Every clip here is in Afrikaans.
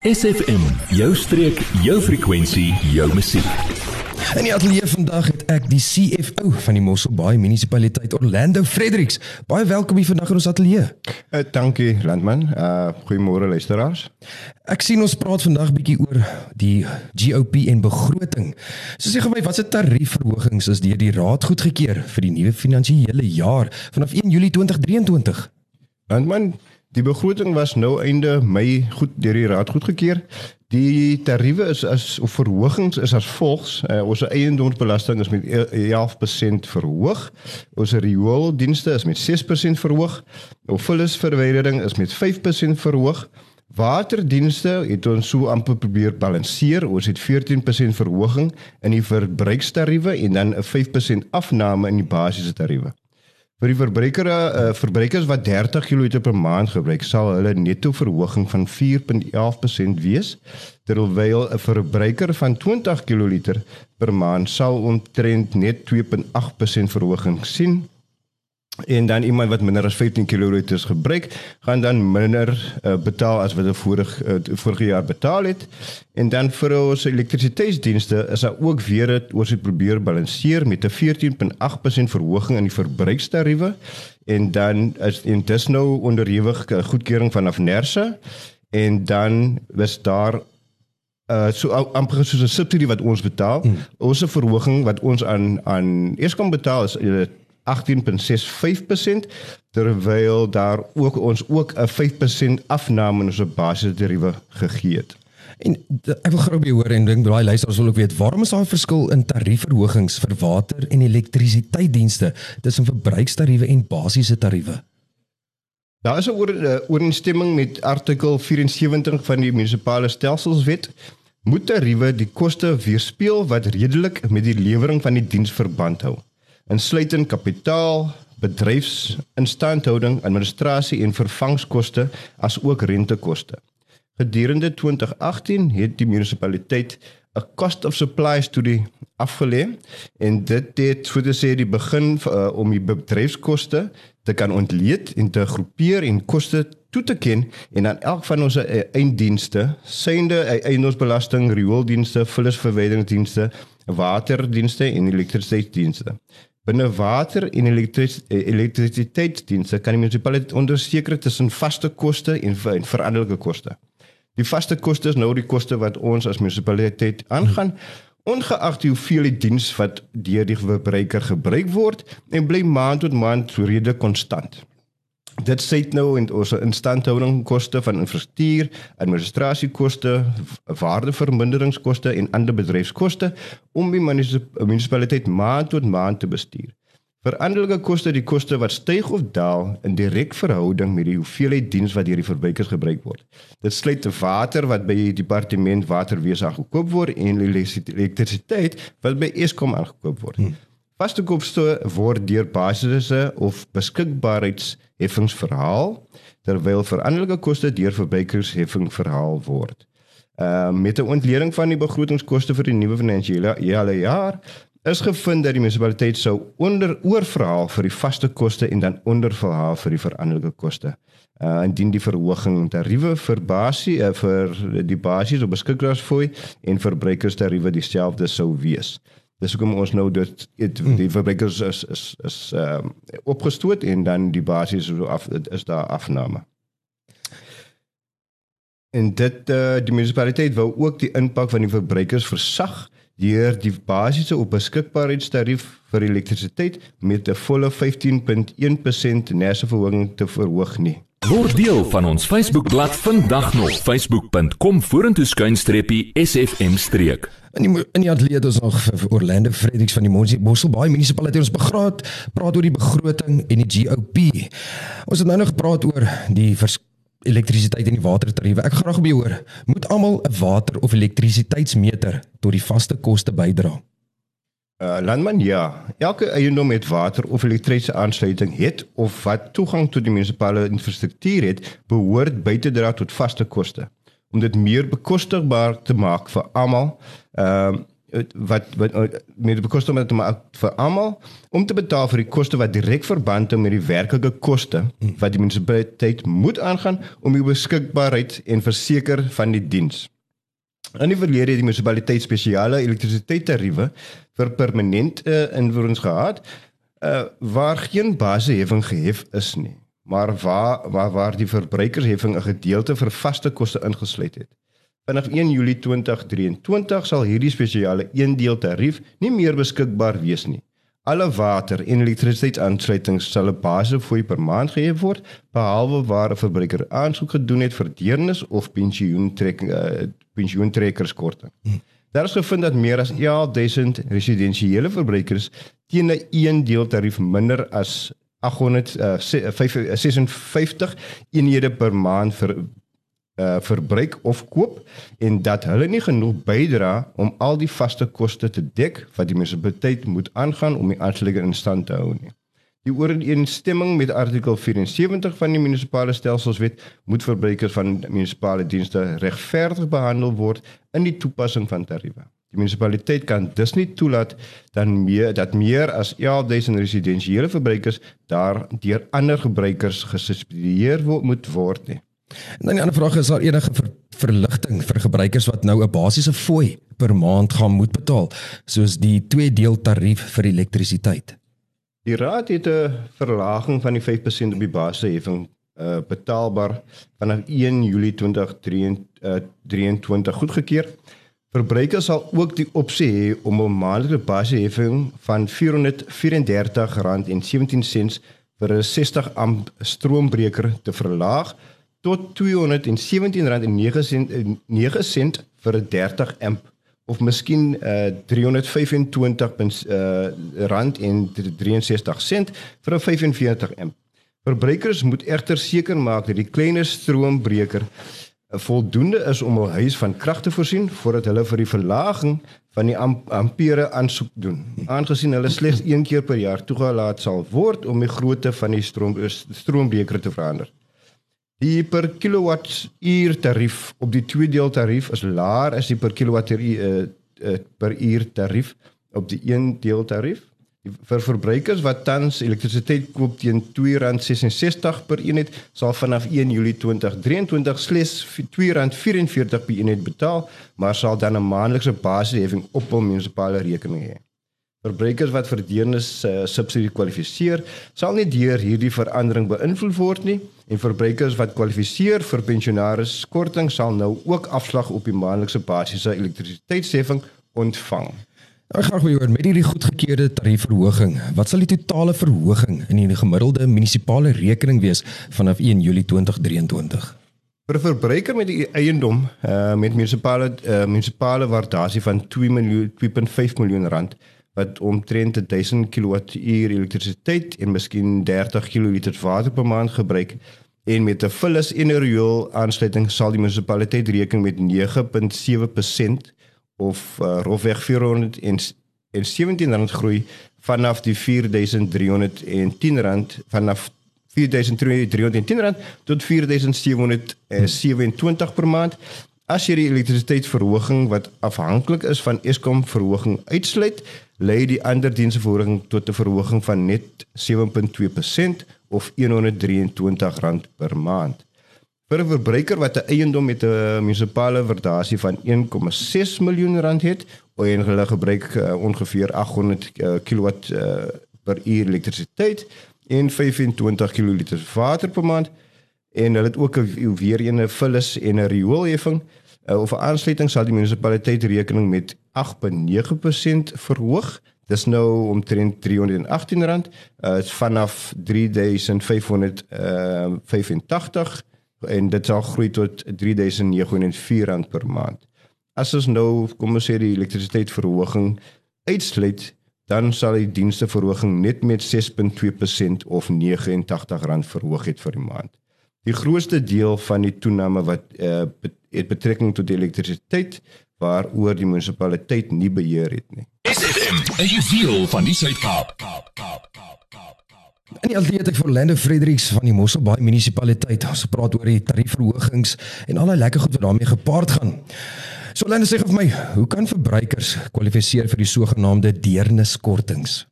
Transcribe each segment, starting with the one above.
SFM, jou streek, jou frekwensie, jou musiek. In die ateljee vandag het ek die CFO van die Mosselbaai Munisipaliteit Orlando Fredericks. Baie welkom hier vandag in ons ateljee. Uh, dankie Landman. Uh goeiemôre luisteraars. Ek sien ons praat vandag bietjie oor die GOP en begroting. So sê gou my, watse tariefverhogings is deur die raad goedgekeur vir die nuwe finansiële jaar vanaf 1 Julie 2023? Landman, Die begroting was nou einde Mei goed deur die raad goedgekeur. Die tariewe is as of verhogings is as volgs. Uh, ons eiendomsbelasting is met 11% verhoog. Ons riooldienste is met 6% verhoog. Ons vullisverwydering is met 5% verhoog. Waterdienste het ons so amper probeer balanseer. Ons het 14% verhoging in die verbruikstariewe en dan 'n 5% afname in die basiese tariewe. Vir die verbruiker uh, verbruikers wat 30 kW per maand gebruik, sal hulle netto verhoging van 4.11% wees, terwyl 'n verbruiker van 20 kW per maand sal omtrent net 2.8% verhoging sien en dan iemand wat minder as 15 kW gebruik, gaan dan minder uh, betaal as wat hulle vorig uh, vorige jaar betaal het. En dan vir ons elektrisiteitsdienste is daar ook weer dit ons het probeer balanseer met 'n 14.8% verhoging in die verbruikstariewe en dan is en dis nou onderhewig eh, goedkeuring vanaf Nersa en dan was daar uh so amper soos 'n subsidie wat ons betaal. Mm. Ons verhoging wat ons aan aan Eskom betaal is 18.65% terwyl daar ook ons ook 'n 5% afname in ons basiese tariewe gegee het. En ek wil graag by hoor en dink daai luisters wil ook weet waarom is daar 'n verskil in tariefverhogings vir water en elektrisiteitsdienste tussen verbruikstariewe en basiese tariewe? Daar is 'n oor, uh, ooreenstemming met artikel 74 van die munisipale stelselswet moet tariewe die koste weerspieël wat redelik met die lewering van die diens verband hou insluitend kapitaal, bedryfsinstandhouding, administrasie en vervangskoste as ook rentekoste. Gedurende 2018 het die munisipaliteit 'n cost of supply studie afgelê en dit het voor te sê die begin uh, om die bedryfskoste te kan ontleed en te groepeer en koste toe te ken en dan elk van ons uh, einddienste, synde uh, eiendomsbelasting, riooldienste, vullisverwyderingsdienste, waterdienste en elektrisiteitsdienste. Binne water en elektris elektrisiteitsdienste kan die munisipaliteit ondersteker tussen vaste koste en, en veranderlike koste. Die vaste koste is nou die koste wat ons as munisipaliteit aangaan ongeag die hoeveelheid diens wat deur die verbruiker gebruik word en bly maand tot maand redelik konstant. Dit sê nou in ons instandhouding koste van infrastruktuur, administrasiekoste, waardeverminderingskoste en ander bedryfskoste om die munisipaliteit maand tot maand te bestuur. Veranderlike koste, die koste wat styg of daal in direk verhouding met die hoeveelheid diens wat deur die verbruikers gebruik word. Dit sluit te water wat by die departement waterwese aangekoop word en elektrisiteit wat by Eskom aangekoop word. Hmm. Vaste koste word deur basiese of beskikbaarheids heffings verhaal terwyl veranderlike koste deur verbruikersheffing verhaal word. Ehm uh, met 'n ontleding van die begrotingskoste vir die nuwe finansiële jaar is gevind dat die munisipaliteit sou onder oorverhaal vir die vaste koste en dan onderverhaal vir die veranderlike koste. Uh indien die verhoging in tariewe vir basie uh, vir die basies op beskikbaarheidsfooi en verbruikerstariewe dieselfde sou wees. Dis hoekom ons nou dit het, hmm. die verbruikers is is is ehm uh, opgestoot en dan die basis so af is daar afname. En dit uh, die munisipaliteit wou ook die impak van die verbruikers versag deur die basiese op beskikbaarheidstarief vir elektrisiteit met 'n volle 15.1% nerse verhoging te verhoog nie. Word deel van ons Facebookblad vandag nog facebook.com vorentoe skuinstreepie sfm streek. In die in die atleet is nog Orlando Fredericks van die Mosselbaai munisipaliteit ons begraad praat oor die begroting en die GOP. Ons het nou nog gepraat oor die elektrisiteit en die watertariewe. Ek graag by hoor, moet almal 'n water of elektrisiteitsmeter tot die vaste koste bydra? Uh, landman ja, elke eiendom met water of elektriese aansluiting het of wat toegang tot die munisipale infrastruktuur het, behoort by te dra tot vaste koste om dit meer bekostigbaar te maak vir almal. Ehm uh, wat wat met die koste met maar vir almal om te betaal vir die koste wat direk verband het met die werklike koste wat die munisipaliteit moet aangaan om die beskikbaarheid en verseker van die diens. In die verlede het die munisipaliteit spesiale elektrisiteitstariewe vir permanente uh, inwoners gehad uh, waar geen basisheffing gehef is nie, maar waar waar waar die verbruikersheffing 'n gedeelte vir vaste koste ingesluit het. Vanaf 1 Julie 2023 sal hierdie spesiale eendeel tarief nie meer beskikbaar wees nie. Alle water en elektrisiteitsaansluitings sal 'n basisfooi per maand gehef word, behalwe waar 'n verbruiker aansoek gedoen het vir deernis of pensioentrekking uh, pensioentrekkerskorting. Hm. Daar is gevind dat meer as 11000 residensiële verbruikers teen 'n eendeel tarief minder as 856 uh, eenhede per maand vir uh, verbruik of koop en dat hulle nie genoeg bydra om al die vaste koste te dek wat die munisipaliteit moet aangaan om die aansluiting in stand te hou nie. Die ooreenstemming met artikel 74 van die munisipale stelselswet moet verbruikers van munisipale dienste regverdig behandel word in die toepassing van tariewe. Die munisipaliteit kan dus nie toelaat dan meer dat meer as 11000 residensiële verbruikers daar deur ander gebruikers gesubsidieer moet word nie. En dan die ander vraag is daar enige ver, verligting vir gebruikers wat nou 'n basiese fooi per maand gaan moet betaal soos die twee deel tarief vir elektrisiteit. Die raad het 'n verlaging van die 5% op die basisheffing uh, betaalbaar vanaf 1 Julie 2023 goedgekeur. Verbruikers sal ook die opsie hê om 'n maandelikse basisheffing van R434.17 vir 'n 60 amp stroombreker te verlaag tot R217.9 sent vir 'n 30 amp of miskien uh, 325 uh, rand en 63 sent vir 'n 45 amp. Verbruikers moet egter seker maak dat die kleiner stroombreker uh, voldoende is om hul huis van krag te voorsien voordat hulle vir die verlaging van die amp ampere aansoek doen. Aangesien hulle slegs een keer per jaar toegelaat sal word om die grootte van die stroom stroombreker te verander. Die per kilowattuur tarief op die tweedeel tarief is laer as die per kilowattuur uh, uh, per uur tarief op die een deel tarief. Die, vir verbruikers wat tans elektrisiteit koop teen R2.66 per eenheid sal vanaf 1 Julie 2023 slegs R2.44 per eenheid betaal, maar sal dan 'n maandelikse basisheffing op hul munisipale rekening hê. Verbruikers wat vir deernis uh, subsidie kwalifiseer, sal nie deur hierdie verandering beïnvloed word nie en verbruikers wat kwalifiseer vir pensionaris korting sal nou ook afslag op die maandelikse basiese elektrisiteitsheffing ontvang. Ek gaan gou oor met hierdie goedgekeurde tariefverhoging. Wat sal die totale verhoging in die gemiddelde munisipale rekening wees vanaf 1 Julie 2023? Vir 'n verbruiker met die eiendom uh, met munisipale uh, munisipale waardasie van 2 miljoen 2.5 miljoen rand wat omtrent 1000 kWh elektrisiteit en miskien 30 kL water per maand gebruik en met 'n vullis en 'n riool aansluiting sal die munisipaliteit rekening met 9.7% of uh, rofweg 417 rand groei vanaf die 4310 rand vanaf 4310 rand tot 4727 per maand. As jy die elektrisiteitsverhoging wat afhanklik is van Eskom verhoging uitsluit lei die ander diensverhoging tot 'n verhoging van net 7.2% of R123 per maand. Vir 'n verbruiker wat 'n eiendom met 'n munisipale waardasie van 1,6 miljoen rand het, en hulle gebruik uh, ongeveer 800 uh, kW uh, per uur elektrisiteit en 25 kL water per maand en hulle het ook 'n weer 'n vullis en 'n rioolheffing uh, of 'n aansluiting sal die munisipaliteit rekening met 8.9% verhoog. Dis nou omtrent R318 uh, vanaf 3585 uh, en dit sal groei tot R3094 per maand. As ons nou kom ons sê die elektrisiteitsverhoging uitsluit dan sal die dienste verhoging net met 6.2% of R89 verhoog het vir die maand. Die grootste deel van die toename wat uh, het betrekking tot elektrisiteit waaroor die munisipaliteit nie beheer het nie. SFM, 'n juweel van die Suid-Kaap. En die atleet ek vir Lande Fredericks van die Mosselbaai munisipaliteit. Ons praat oor die tariefverhogings en al die lekker goed wat daarmee gepaard gaan. So Lena sê vir my, hoe kan verbruikers kwalifiseer vir die sogenaamde deerniskortings?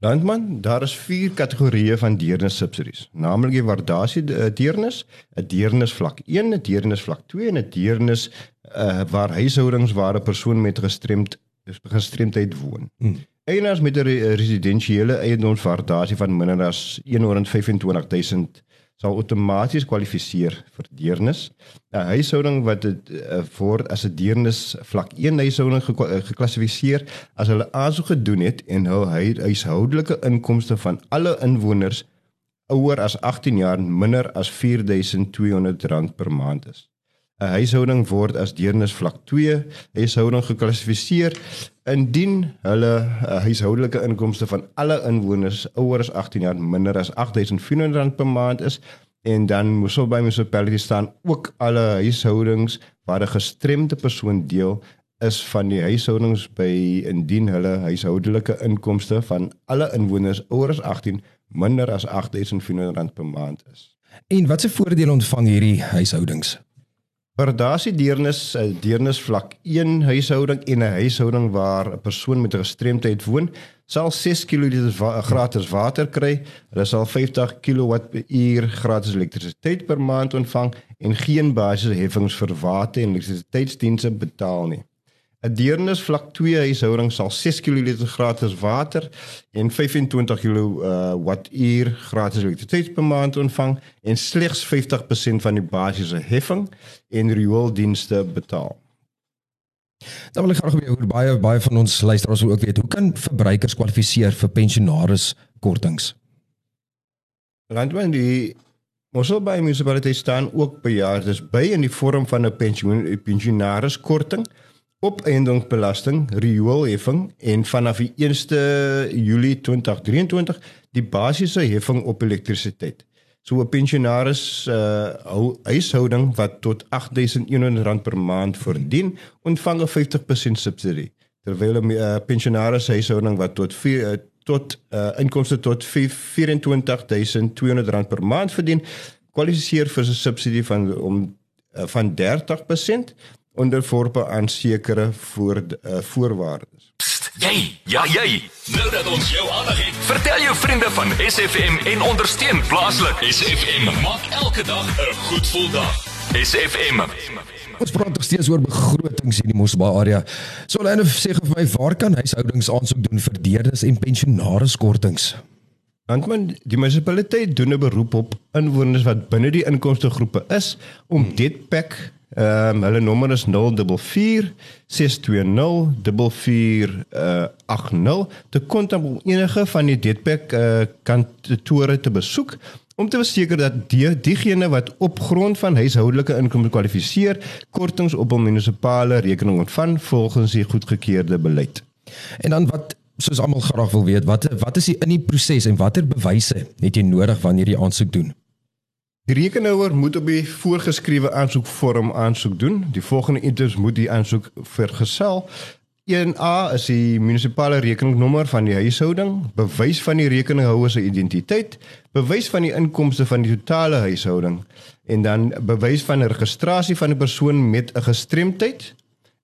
Landman, daar is vier kategorieë van deernis subsidies, naamlik die waardasie deernis, 'n deernis vlak 1, 'n deernis vlak 2 en 'n deernis uh, waar huishoudings waar 'n persoon met gestremd gestremdheid woon. Hmm. Eienaars met 'n residensiële eiendomswaardasie van minder as 125000 sal outomaties kwalifiseer vir deernis. 'n Huishouding wat dit uh, voor as 'n deernis vlak 1 huishouding eh, geklassifiseer as hulle aansoek gedoen het en hul huishoudelike inkomste van alle inwoners ouer as 18 jaar minder as R4200 per maand is. 'n Huishouding word as deernis vlak 2 huishouding geklassifiseer indien hulle uh, huishoudelike inkomste van alle inwoners ouer as 18 jaar minder as R8400 per maand is en dan moes op by municipality staan ook alle huishoudings waar 'n gestremde persoon deel is van die huishoudings by indien hulle huishoudelike inkomste van alle inwoners ouer as 18 minder as R8400 per maand is. En watse voordele ontvang hierdie huishoudings? Waardasie deernis, 'n deernis vlak 1 huishouding en 'n huishouding waar 'n persoon met 'n gestremdheid woon, sal 6 kg wa gratis water kry. Hulle sal 50 kWh gratis elektrisiteit per maand ontvang en geen basiese heffings vir water en elektrisiteitsdienste betaal nie. 'n Deernis vlak 2 huishouding sal 6 kg gratis water en 25 kW uh, gratis elektrisiteit per maand ontvang en slegs 50% van die basiese heffing en riooldienste betaal. Dan wil ek graag weer hoor baie baie van ons luisteraars wil ook weet hoe kan verbruikers kwalifiseer vir pensionaris kortings? Landman die Mossel by munisipaliteit staan ook bejaardes by in die vorm van 'n pensioen pensionaris korting op eiendomsbelasting, rioolheffing en vanaf die 1ste Julie 2023 die basiese heffing op elektrisiteit. So 'n pensionaris uh huishouding wat tot R8100 per maand verdien, ontvang 'n 50% subsidie. Terwyl 'n uh, pensionaris huishouding wat tot 4 uh, tot uh inkomste tot R24200 per maand verdien, kwalifiseer vir 'n subsidie van om uh, van 30% onderworpe aan sekere voor uh, voorwaardes. Psst, jy, ja jy. Nou dat ons jou aandag het, vertel jou vriende van SFM en ondersteun plaaslik. SFM maak elke dag 'n goed gevoel dag. SFM. Ons praat nog steeds oor begrotings in die Mosselbaai area. So hulle sê vir my, waar kan huishoudings aansoek doen vir deernis en pensionariskortings? Antman, die munisipaliteit doen 'n beroep op inwoners wat binne die inkomste groepe is om hmm. dit pack Ehm um, hulle nommer is 044 620 4480 te kontak om enige van die Detpack uh, kantore te besoek om te verseker dat die diegene wat op grond van huishoudelike inkomste kwalifiseer kortings op 'n munisipale rekening ontvang volgens die goedgekeurde beleid. En dan wat soos almal graag wil weet, wat wat is die in die proses en watter bewyse het jy nodig wanneer jy aansoek doen? Die rekenhouer moet op die voorgeskrewe aansoekvorm aansoek doen. Die volgende items moet die aansoek vergesel. 1A is die munisipale rekeningnommer van die huishouding, bewys van die rekeninghouer se identiteit, bewys van die inkomste van die totale huishouding en dan bewys van registrasie van 'n persoon met 'n gestremdheid,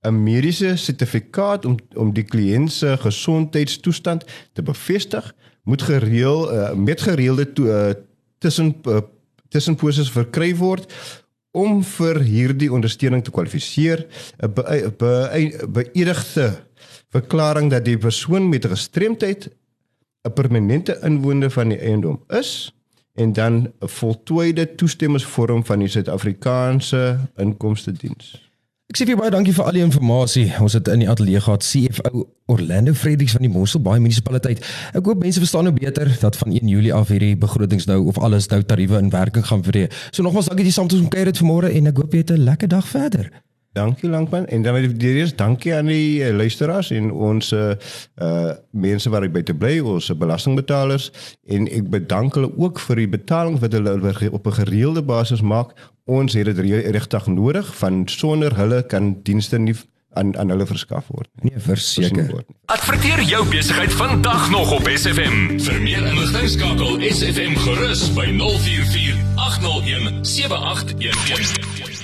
'n mediese sertifikaat om om die kliënt se gesondheidstoestand te bevestig, moet gereël uh, met gereelde to, uh, tussen uh, tussenposes verkry word om vir hierdie ondersteuning te kwalifiseer 'n beëdigde verklaring dat die persoon met gestremdheid 'n permanente inwoner van die eiendom is en dan 'n voltooide toestemmingsvorm van die Suid-Afrikaanse Inkomste Diens. Ek sê vir baie dankie vir al die inligting. Ons het in die ateljee gehad CFO Orlando Fredericks van die Mosselbaai munisipaliteit. Ek hoop mense verstaan nou beter dat van 1 Julie af hierdie begrotings nou of alles nou tariewe in werking gaan tree. So nogmaals dankie jy saam met ons om kuier dit vanmôre en ek hoop jy het 'n lekker dag verder. Dankie Lankman en dan wil ek weer eens dankie aan die uh, luisteraars en ons uh, uh mense wat by te bly ons belastingbetalers en ek bedank hulle ook vir die betaling wat hulle op 'n gereelde basis maak ons het dit regtig nodig van sonder hulle kan dienste nie aan aan hulle verskaf word. Nee, verseker. Adverteer jou besigheid vandag nog op SFM. Vir meer inligting skakel SFM gerus by 044 801 7811.